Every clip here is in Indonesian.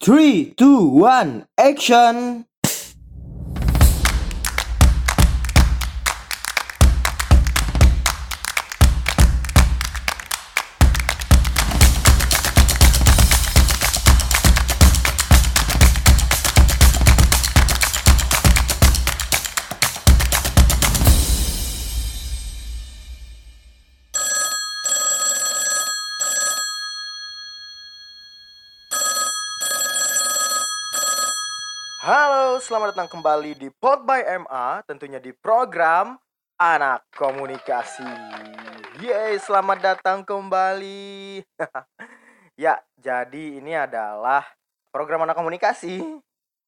Three, two, one, action! Selamat datang kembali di Pod by MA, tentunya di program Anak Komunikasi. Yeay, selamat datang kembali. ya, jadi ini adalah program Anak Komunikasi,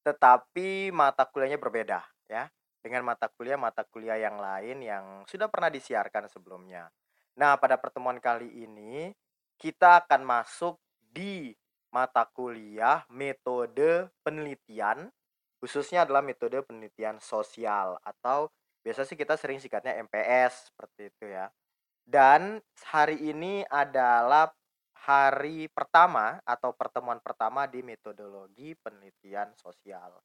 tetapi mata kuliahnya berbeda ya. Dengan mata kuliah-mata kuliah yang lain yang sudah pernah disiarkan sebelumnya. Nah, pada pertemuan kali ini kita akan masuk di mata kuliah metode penelitian khususnya adalah metode penelitian sosial atau biasa sih kita sering singkatnya MPS seperti itu ya. Dan hari ini adalah hari pertama atau pertemuan pertama di metodologi penelitian sosial.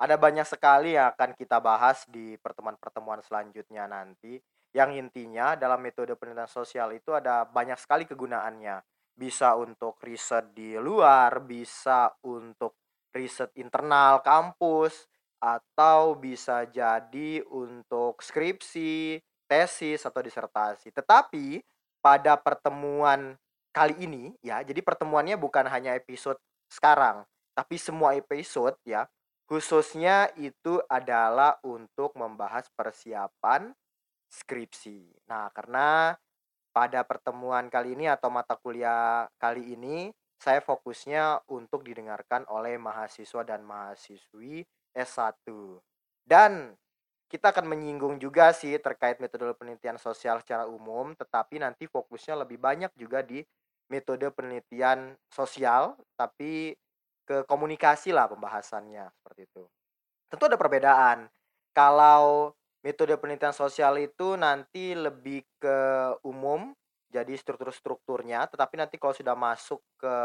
Ada banyak sekali yang akan kita bahas di pertemuan-pertemuan selanjutnya nanti. Yang intinya dalam metode penelitian sosial itu ada banyak sekali kegunaannya. Bisa untuk riset di luar, bisa untuk riset internal kampus atau bisa jadi untuk skripsi, tesis atau disertasi. Tetapi pada pertemuan kali ini ya, jadi pertemuannya bukan hanya episode sekarang, tapi semua episode ya, khususnya itu adalah untuk membahas persiapan skripsi. Nah, karena pada pertemuan kali ini atau mata kuliah kali ini saya fokusnya untuk didengarkan oleh mahasiswa dan mahasiswi S1. Dan kita akan menyinggung juga sih terkait metode penelitian sosial secara umum, tetapi nanti fokusnya lebih banyak juga di metode penelitian sosial, tapi ke komunikasi lah pembahasannya seperti itu. Tentu ada perbedaan. Kalau metode penelitian sosial itu nanti lebih ke umum, jadi struktur-strukturnya tetapi nanti kalau sudah masuk ke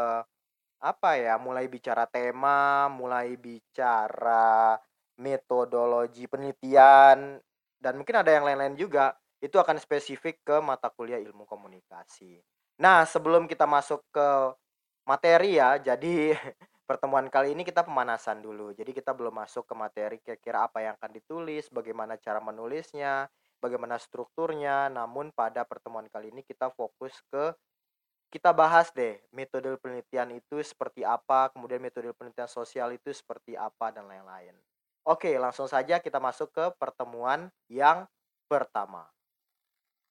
apa ya mulai bicara tema mulai bicara metodologi penelitian dan mungkin ada yang lain-lain juga itu akan spesifik ke mata kuliah ilmu komunikasi. Nah sebelum kita masuk ke materi ya jadi pertemuan kali ini kita pemanasan dulu. Jadi kita belum masuk ke materi kira-kira apa yang akan ditulis bagaimana cara menulisnya bagaimana strukturnya. Namun pada pertemuan kali ini kita fokus ke kita bahas deh metode penelitian itu seperti apa, kemudian metode penelitian sosial itu seperti apa dan lain-lain. Oke, langsung saja kita masuk ke pertemuan yang pertama.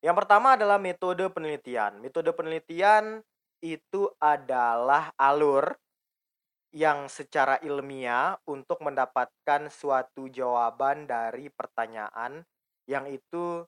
Yang pertama adalah metode penelitian. Metode penelitian itu adalah alur yang secara ilmiah untuk mendapatkan suatu jawaban dari pertanyaan yang itu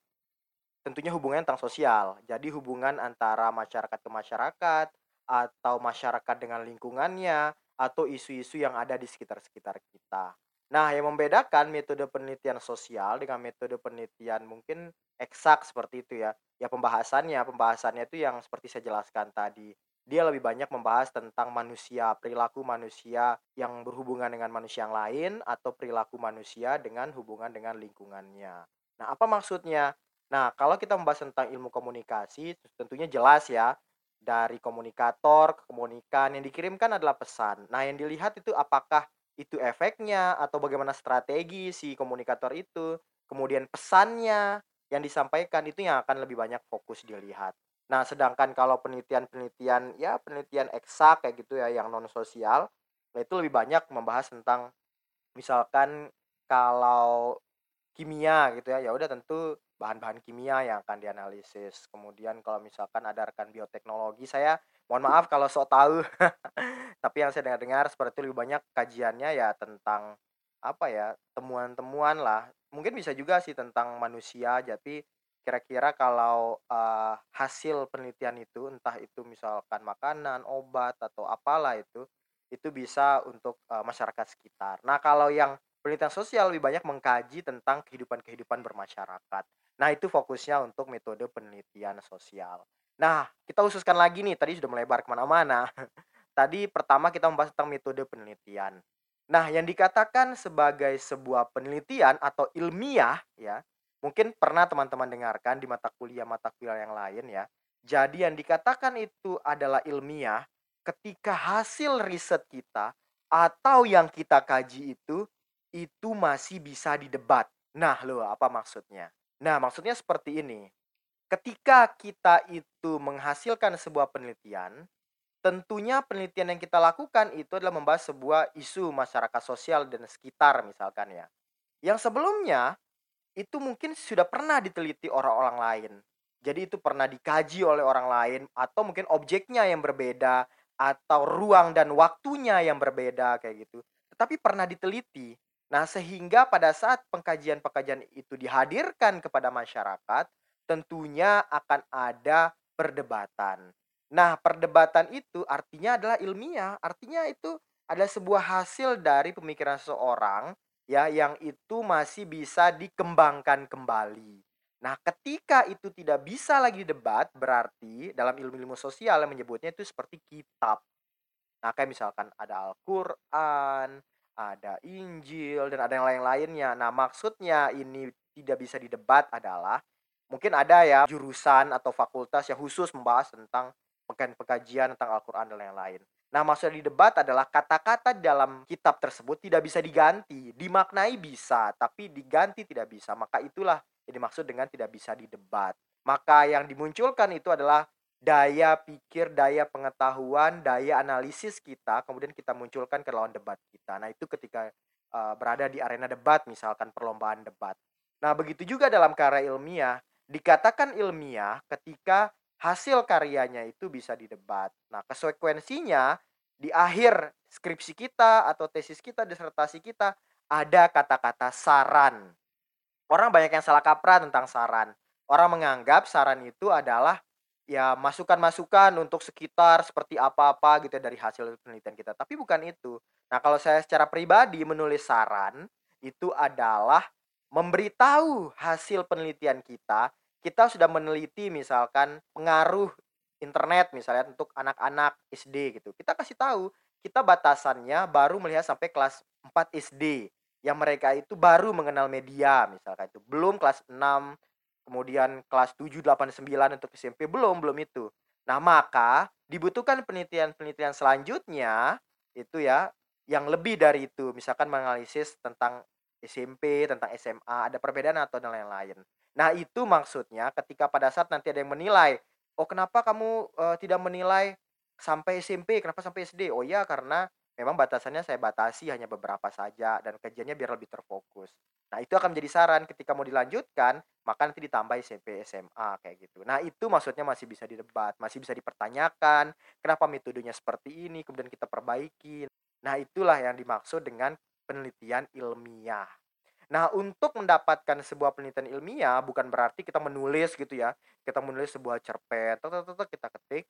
tentunya hubungan tentang sosial. Jadi hubungan antara masyarakat ke masyarakat atau masyarakat dengan lingkungannya atau isu-isu yang ada di sekitar-sekitar kita. Nah, yang membedakan metode penelitian sosial dengan metode penelitian mungkin eksak seperti itu ya. Ya pembahasannya, pembahasannya itu yang seperti saya jelaskan tadi. Dia lebih banyak membahas tentang manusia, perilaku manusia yang berhubungan dengan manusia yang lain atau perilaku manusia dengan hubungan dengan lingkungannya. Nah, apa maksudnya? Nah, kalau kita membahas tentang ilmu komunikasi, tentunya jelas ya, dari komunikator ke komunikan yang dikirimkan adalah pesan. Nah, yang dilihat itu apakah itu efeknya atau bagaimana strategi si komunikator itu, kemudian pesannya yang disampaikan itu yang akan lebih banyak fokus dilihat. Nah, sedangkan kalau penelitian-penelitian ya penelitian eksak kayak gitu ya yang non sosial, nah itu lebih banyak membahas tentang misalkan kalau kimia gitu ya ya udah tentu bahan-bahan kimia yang akan dianalisis. Kemudian kalau misalkan ada rekan bioteknologi saya mohon maaf kalau sok tahu. Tapi yang saya dengar-dengar seperti itu lebih banyak kajiannya ya tentang apa ya temuan-temuan lah. Mungkin bisa juga sih tentang manusia jadi kira-kira kalau uh, hasil penelitian itu entah itu misalkan makanan obat atau apalah itu itu bisa untuk uh, masyarakat sekitar. Nah kalau yang penelitian sosial lebih banyak mengkaji tentang kehidupan-kehidupan bermasyarakat. Nah, itu fokusnya untuk metode penelitian sosial. Nah, kita khususkan lagi nih, tadi sudah melebar ke mana-mana. tadi pertama kita membahas tentang metode penelitian. Nah, yang dikatakan sebagai sebuah penelitian atau ilmiah ya, mungkin pernah teman-teman dengarkan di mata kuliah-mata kuliah yang lain ya. Jadi yang dikatakan itu adalah ilmiah ketika hasil riset kita atau yang kita kaji itu itu masih bisa didebat. Nah, loh apa maksudnya? Nah, maksudnya seperti ini. Ketika kita itu menghasilkan sebuah penelitian, tentunya penelitian yang kita lakukan itu adalah membahas sebuah isu masyarakat sosial dan sekitar misalkan ya. Yang sebelumnya itu mungkin sudah pernah diteliti orang-orang lain. Jadi itu pernah dikaji oleh orang lain atau mungkin objeknya yang berbeda atau ruang dan waktunya yang berbeda kayak gitu. Tetapi pernah diteliti. Nah, sehingga pada saat pengkajian-pengkajian itu dihadirkan kepada masyarakat, tentunya akan ada perdebatan. Nah, perdebatan itu artinya adalah ilmiah, artinya itu adalah sebuah hasil dari pemikiran seseorang ya yang itu masih bisa dikembangkan kembali. Nah, ketika itu tidak bisa lagi debat, berarti dalam ilmu-ilmu sosial yang menyebutnya itu seperti kitab. Nah, kayak misalkan ada Al-Qur'an, ada Injil dan ada yang lain-lainnya. Nah, maksudnya ini tidak bisa didebat adalah mungkin ada ya jurusan atau fakultas yang khusus membahas tentang pekajian tentang Al-Qur'an dan lain-lain. Nah, maksud di debat adalah kata-kata dalam kitab tersebut tidak bisa diganti. Dimaknai bisa, tapi diganti tidak bisa. Maka itulah yang dimaksud dengan tidak bisa didebat. Maka yang dimunculkan itu adalah daya pikir, daya pengetahuan, daya analisis kita, kemudian kita munculkan ke lawan debat kita. Nah, itu ketika uh, berada di arena debat, misalkan perlombaan debat. Nah, begitu juga dalam karya ilmiah, dikatakan ilmiah ketika hasil karyanya itu bisa didebat. Nah, konsekuensinya di akhir skripsi kita atau tesis kita, disertasi kita ada kata-kata saran. Orang banyak yang salah kaprah tentang saran. Orang menganggap saran itu adalah ya masukan-masukan untuk sekitar seperti apa-apa gitu ya dari hasil penelitian kita. Tapi bukan itu. Nah, kalau saya secara pribadi menulis saran itu adalah memberitahu hasil penelitian kita kita sudah meneliti misalkan pengaruh internet misalnya untuk anak-anak SD gitu. Kita kasih tahu, kita batasannya baru melihat sampai kelas 4 SD yang mereka itu baru mengenal media misalkan itu. Belum kelas 6, kemudian kelas 7, 8, 9 untuk SMP belum, belum itu. Nah, maka dibutuhkan penelitian-penelitian selanjutnya itu ya yang lebih dari itu, misalkan menganalisis tentang SMP, tentang SMA, ada perbedaan atau dan lain-lain. Nah, itu maksudnya ketika pada saat nanti ada yang menilai, "Oh, kenapa kamu, uh, tidak menilai sampai SMP, kenapa sampai SD?" "Oh ya, karena memang batasannya saya batasi hanya beberapa saja dan kajiannya biar lebih terfokus." Nah, itu akan menjadi saran ketika mau dilanjutkan, maka nanti ditambah SMP, SMA, kayak gitu. Nah, itu maksudnya masih bisa didebat, masih bisa dipertanyakan, kenapa metodenya seperti ini, kemudian kita perbaiki. Nah, itulah yang dimaksud dengan penelitian ilmiah. Nah, untuk mendapatkan sebuah penelitian ilmiah bukan berarti kita menulis gitu ya. Kita menulis sebuah cerpen, kita ketik.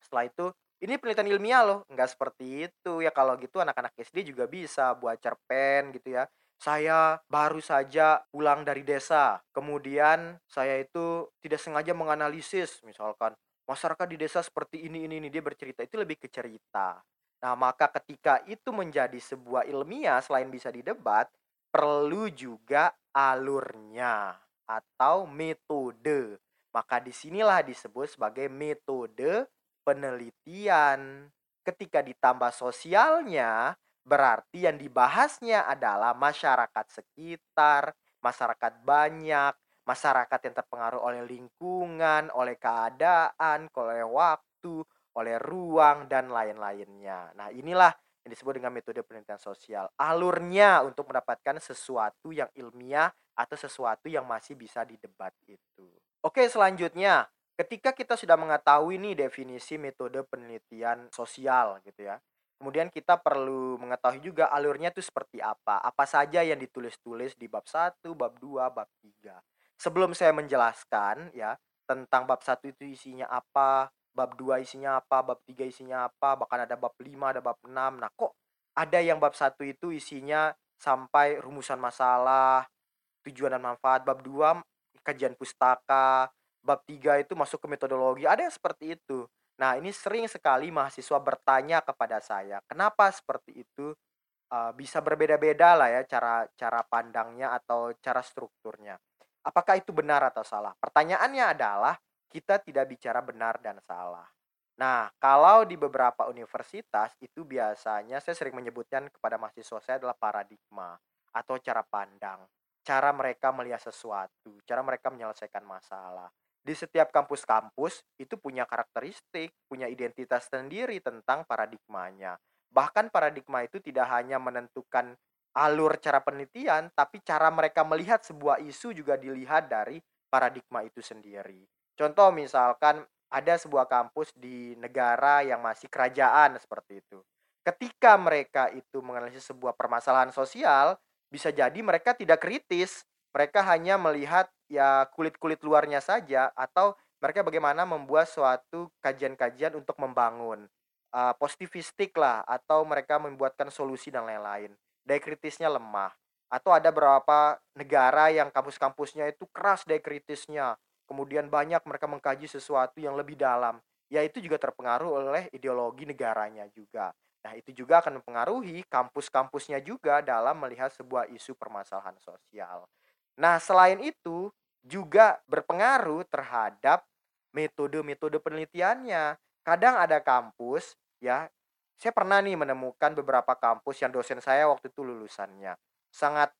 Setelah itu, ini penelitian ilmiah loh, nggak seperti itu. Ya kalau gitu anak-anak SD juga bisa buat cerpen gitu ya. Saya baru saja pulang dari desa, kemudian saya itu tidak sengaja menganalisis misalkan masyarakat di desa seperti ini ini ini dia bercerita itu lebih ke cerita. Nah, maka ketika itu menjadi sebuah ilmiah selain bisa didebat, perlu juga alurnya atau metode. Maka di sinilah disebut sebagai metode penelitian. Ketika ditambah sosialnya, berarti yang dibahasnya adalah masyarakat sekitar, masyarakat banyak, masyarakat yang terpengaruh oleh lingkungan, oleh keadaan, oleh waktu, oleh ruang, dan lain-lainnya. Nah, inilah yang disebut dengan metode penelitian sosial. Alurnya untuk mendapatkan sesuatu yang ilmiah atau sesuatu yang masih bisa didebat itu. Oke, selanjutnya, ketika kita sudah mengetahui nih definisi metode penelitian sosial gitu ya. Kemudian kita perlu mengetahui juga alurnya itu seperti apa. Apa saja yang ditulis-tulis di bab 1, bab 2, bab 3. Sebelum saya menjelaskan ya tentang bab 1 itu isinya apa, bab 2 isinya apa, bab 3 isinya apa, bahkan ada bab 5, ada bab 6. Nah, kok ada yang bab 1 itu isinya sampai rumusan masalah, tujuan dan manfaat, bab 2 kajian pustaka, bab 3 itu masuk ke metodologi. Ada yang seperti itu. Nah, ini sering sekali mahasiswa bertanya kepada saya, kenapa seperti itu? Eee, bisa berbeda-beda lah ya cara cara pandangnya atau cara strukturnya. Apakah itu benar atau salah? Pertanyaannya adalah kita tidak bicara benar dan salah. Nah, kalau di beberapa universitas itu biasanya saya sering menyebutkan kepada mahasiswa saya adalah paradigma atau cara pandang, cara mereka melihat sesuatu, cara mereka menyelesaikan masalah. Di setiap kampus-kampus itu punya karakteristik, punya identitas sendiri tentang paradigmanya. Bahkan paradigma itu tidak hanya menentukan alur cara penelitian, tapi cara mereka melihat sebuah isu juga dilihat dari paradigma itu sendiri. Contoh misalkan ada sebuah kampus di negara yang masih kerajaan seperti itu. Ketika mereka itu menganalisis sebuah permasalahan sosial, bisa jadi mereka tidak kritis. Mereka hanya melihat ya kulit-kulit luarnya saja atau mereka bagaimana membuat suatu kajian-kajian untuk membangun uh, positivistik lah atau mereka membuatkan solusi dan lain-lain. Daya kritisnya lemah. Atau ada beberapa negara yang kampus-kampusnya itu keras daya kritisnya. Kemudian banyak mereka mengkaji sesuatu yang lebih dalam. Ya itu juga terpengaruh oleh ideologi negaranya juga. Nah itu juga akan mempengaruhi kampus-kampusnya juga dalam melihat sebuah isu permasalahan sosial. Nah selain itu juga berpengaruh terhadap metode-metode penelitiannya. Kadang ada kampus ya, saya pernah nih menemukan beberapa kampus yang dosen saya waktu itu lulusannya sangat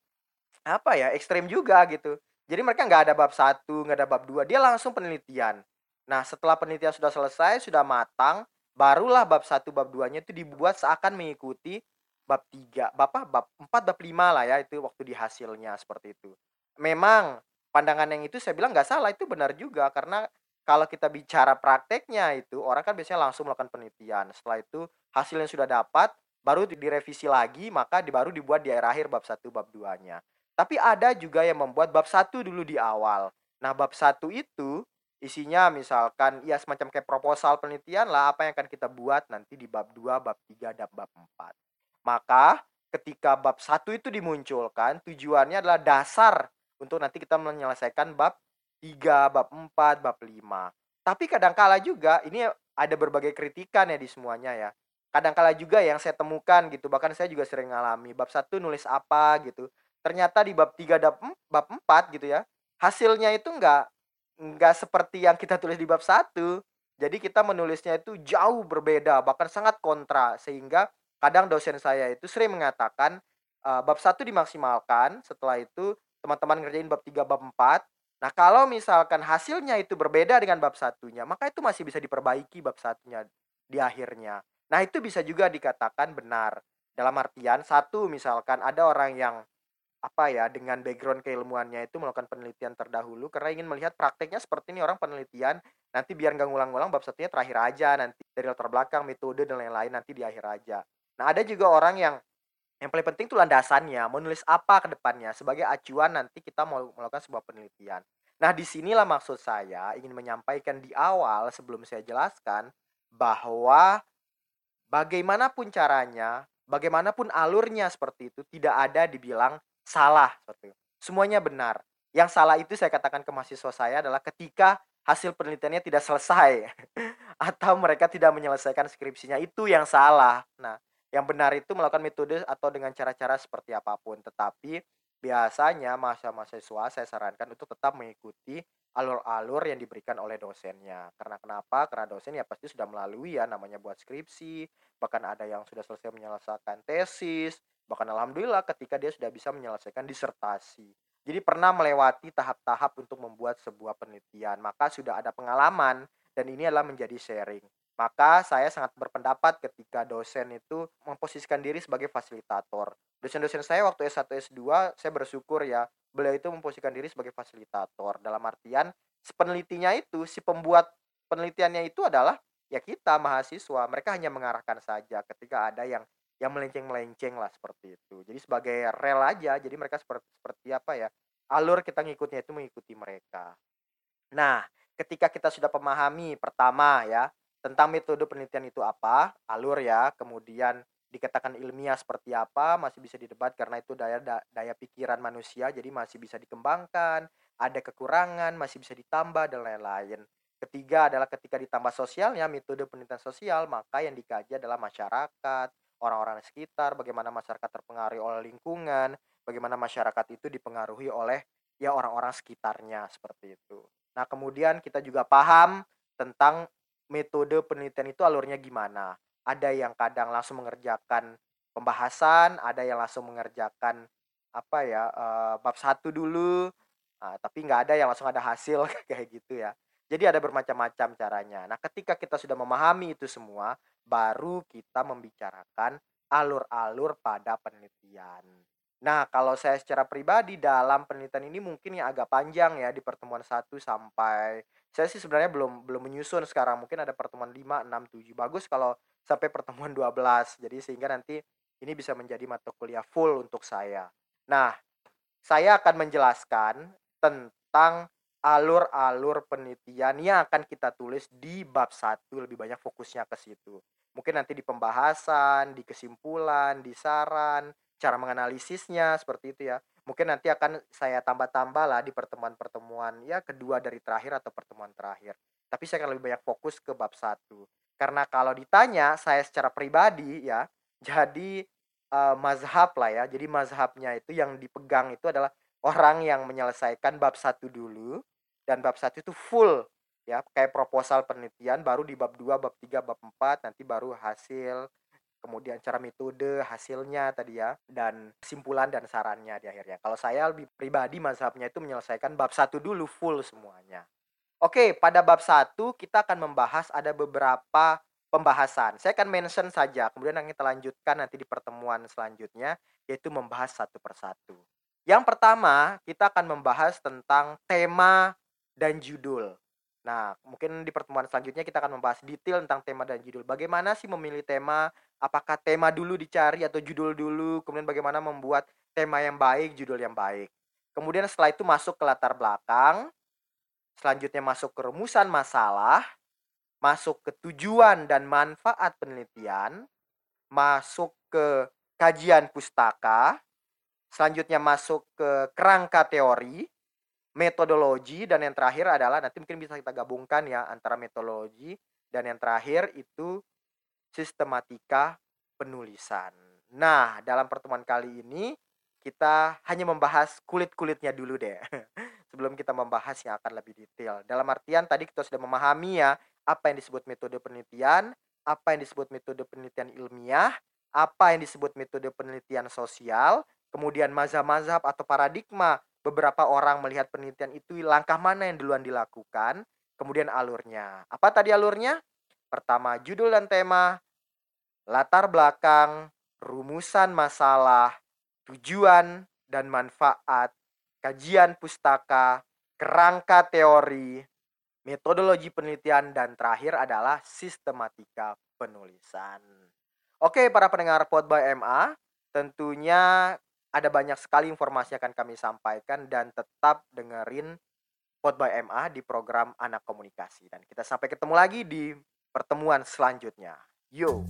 apa ya, ekstrem juga gitu. Jadi mereka nggak ada bab satu nggak ada bab dua dia langsung penelitian. Nah, setelah penelitian sudah selesai, sudah matang, barulah bab satu bab duanya itu dibuat seakan mengikuti bab tiga bab bab empat bab lima lah ya, itu waktu di hasilnya, seperti itu. Memang pandangan yang itu saya bilang nggak salah, itu benar juga karena kalau kita bicara prakteknya itu, orang kan biasanya langsung melakukan penelitian. Setelah itu hasilnya sudah dapat, baru direvisi lagi, maka baru dibuat di akhir bab satu bab 2-nya. Tapi ada juga yang membuat bab satu dulu di awal. Nah, bab satu itu isinya misalkan ya semacam kayak proposal penelitian lah apa yang akan kita buat nanti di bab 2, bab 3, dan bab 4. Maka ketika bab satu itu dimunculkan, tujuannya adalah dasar untuk nanti kita menyelesaikan bab 3, bab 4, bab 5. Tapi kadangkala juga ini ada berbagai kritikan ya di semuanya ya. Kadangkala juga yang saya temukan gitu, bahkan saya juga sering ngalami. Bab 1 nulis apa gitu. Ternyata di bab 3 dan bab 4 gitu ya. Hasilnya itu enggak enggak seperti yang kita tulis di bab 1. Jadi kita menulisnya itu jauh berbeda, bahkan sangat kontra sehingga kadang dosen saya itu sering mengatakan uh, bab 1 dimaksimalkan, setelah itu teman-teman ngerjain bab 3 bab 4 Nah, kalau misalkan hasilnya itu berbeda dengan bab satunya, maka itu masih bisa diperbaiki bab satunya di akhirnya. Nah, itu bisa juga dikatakan benar. Dalam artian, satu misalkan ada orang yang apa ya dengan background keilmuannya itu melakukan penelitian terdahulu karena ingin melihat prakteknya seperti ini orang penelitian nanti biar nggak ngulang-ngulang bab satunya terakhir aja nanti dari latar belakang metode dan lain-lain nanti di akhir aja nah ada juga orang yang yang paling penting itu landasannya, menulis apa ke depannya sebagai acuan nanti kita mau melakukan sebuah penelitian. Nah, di sinilah maksud saya ingin menyampaikan di awal sebelum saya jelaskan bahwa bagaimanapun caranya, bagaimanapun alurnya seperti itu tidak ada dibilang salah seperti itu. Semuanya benar. Yang salah itu saya katakan ke mahasiswa saya adalah ketika hasil penelitiannya tidak selesai atau mereka tidak menyelesaikan skripsinya itu yang salah. Nah, yang benar itu melakukan metode atau dengan cara-cara seperti apa pun, tetapi biasanya mahasiswa-mahasiswa saya sarankan untuk tetap mengikuti alur-alur yang diberikan oleh dosennya. Karena kenapa? Karena dosen ya pasti sudah melalui ya namanya buat skripsi, bahkan ada yang sudah selesai menyelesaikan tesis, bahkan alhamdulillah ketika dia sudah bisa menyelesaikan disertasi. Jadi pernah melewati tahap-tahap untuk membuat sebuah penelitian, maka sudah ada pengalaman dan ini adalah menjadi sharing. Maka saya sangat berpendapat ketika dosen itu memposisikan diri sebagai fasilitator. Dosen-dosen saya waktu S1 S2 saya bersyukur ya beliau itu memposisikan diri sebagai fasilitator. Dalam artian penelitinya itu si pembuat penelitiannya itu adalah ya kita mahasiswa. Mereka hanya mengarahkan saja ketika ada yang yang melenceng-melenceng lah seperti itu. Jadi sebagai rel aja jadi mereka seperti seperti apa ya alur kita ngikutnya itu mengikuti mereka. Nah ketika kita sudah pemahami pertama ya tentang metode penelitian itu apa, alur ya, kemudian dikatakan ilmiah seperti apa masih bisa didebat karena itu daya daya pikiran manusia jadi masih bisa dikembangkan, ada kekurangan masih bisa ditambah dan lain-lain. Ketiga adalah ketika ditambah sosialnya, metode penelitian sosial, maka yang dikaji adalah masyarakat, orang-orang sekitar, bagaimana masyarakat terpengaruh oleh lingkungan, bagaimana masyarakat itu dipengaruhi oleh ya orang-orang sekitarnya seperti itu. Nah, kemudian kita juga paham tentang metode penelitian itu alurnya gimana. Ada yang kadang langsung mengerjakan pembahasan, ada yang langsung mengerjakan apa ya uh, bab satu dulu, uh, tapi nggak ada yang langsung ada hasil kayak gitu ya. Jadi ada bermacam-macam caranya. Nah, ketika kita sudah memahami itu semua, baru kita membicarakan alur-alur pada penelitian. Nah, kalau saya secara pribadi dalam penelitian ini mungkin yang agak panjang ya di pertemuan 1 sampai saya sih sebenarnya belum belum menyusun sekarang. Mungkin ada pertemuan 5, 6, 7. Bagus kalau sampai pertemuan 12. Jadi sehingga nanti ini bisa menjadi mata kuliah full untuk saya. Nah, saya akan menjelaskan tentang alur-alur penelitian yang akan kita tulis di bab satu lebih banyak fokusnya ke situ. Mungkin nanti di pembahasan, di kesimpulan, di saran, cara menganalisisnya seperti itu ya. Mungkin nanti akan saya tambah-tambah lah di pertemuan-pertemuan ya kedua dari terakhir atau pertemuan terakhir. Tapi saya akan lebih banyak fokus ke bab satu. Karena kalau ditanya saya secara pribadi ya, jadi uh, mazhab lah ya. Jadi mazhabnya itu yang dipegang itu adalah orang yang menyelesaikan bab satu dulu, dan bab satu itu full ya kayak proposal penelitian baru di bab 2, bab 3, bab 4 nanti baru hasil kemudian cara metode hasilnya tadi ya dan kesimpulan dan sarannya di akhirnya. Kalau saya lebih pribadi mazhabnya itu menyelesaikan bab satu dulu full semuanya. Oke, pada bab satu kita akan membahas ada beberapa pembahasan. Saya akan mention saja, kemudian kita lanjutkan nanti di pertemuan selanjutnya yaitu membahas satu persatu. Yang pertama, kita akan membahas tentang tema dan judul. Nah, mungkin di pertemuan selanjutnya kita akan membahas detail tentang tema dan judul. Bagaimana sih memilih tema? Apakah tema dulu dicari atau judul dulu? Kemudian bagaimana membuat tema yang baik, judul yang baik. Kemudian setelah itu masuk ke latar belakang. Selanjutnya masuk ke rumusan masalah. Masuk ke tujuan dan manfaat penelitian. Masuk ke kajian pustaka. Selanjutnya masuk ke kerangka teori metodologi dan yang terakhir adalah nanti mungkin bisa kita gabungkan ya antara metodologi dan yang terakhir itu sistematika penulisan. Nah, dalam pertemuan kali ini kita hanya membahas kulit-kulitnya dulu deh. Sebelum kita membahas yang akan lebih detail. Dalam artian tadi kita sudah memahami ya apa yang disebut metode penelitian, apa yang disebut metode penelitian ilmiah, apa yang disebut metode penelitian sosial, kemudian mazhab-mazhab atau paradigma beberapa orang melihat penelitian itu langkah mana yang duluan dilakukan, kemudian alurnya. Apa tadi alurnya? Pertama, judul dan tema, latar belakang, rumusan masalah, tujuan dan manfaat, kajian pustaka, kerangka teori, metodologi penelitian, dan terakhir adalah sistematika penulisan. Oke, para pendengar Pod by MA, tentunya ada banyak sekali informasi yang akan kami sampaikan dan tetap dengerin Pod by MA di program Anak Komunikasi. Dan kita sampai ketemu lagi di pertemuan selanjutnya. Yo!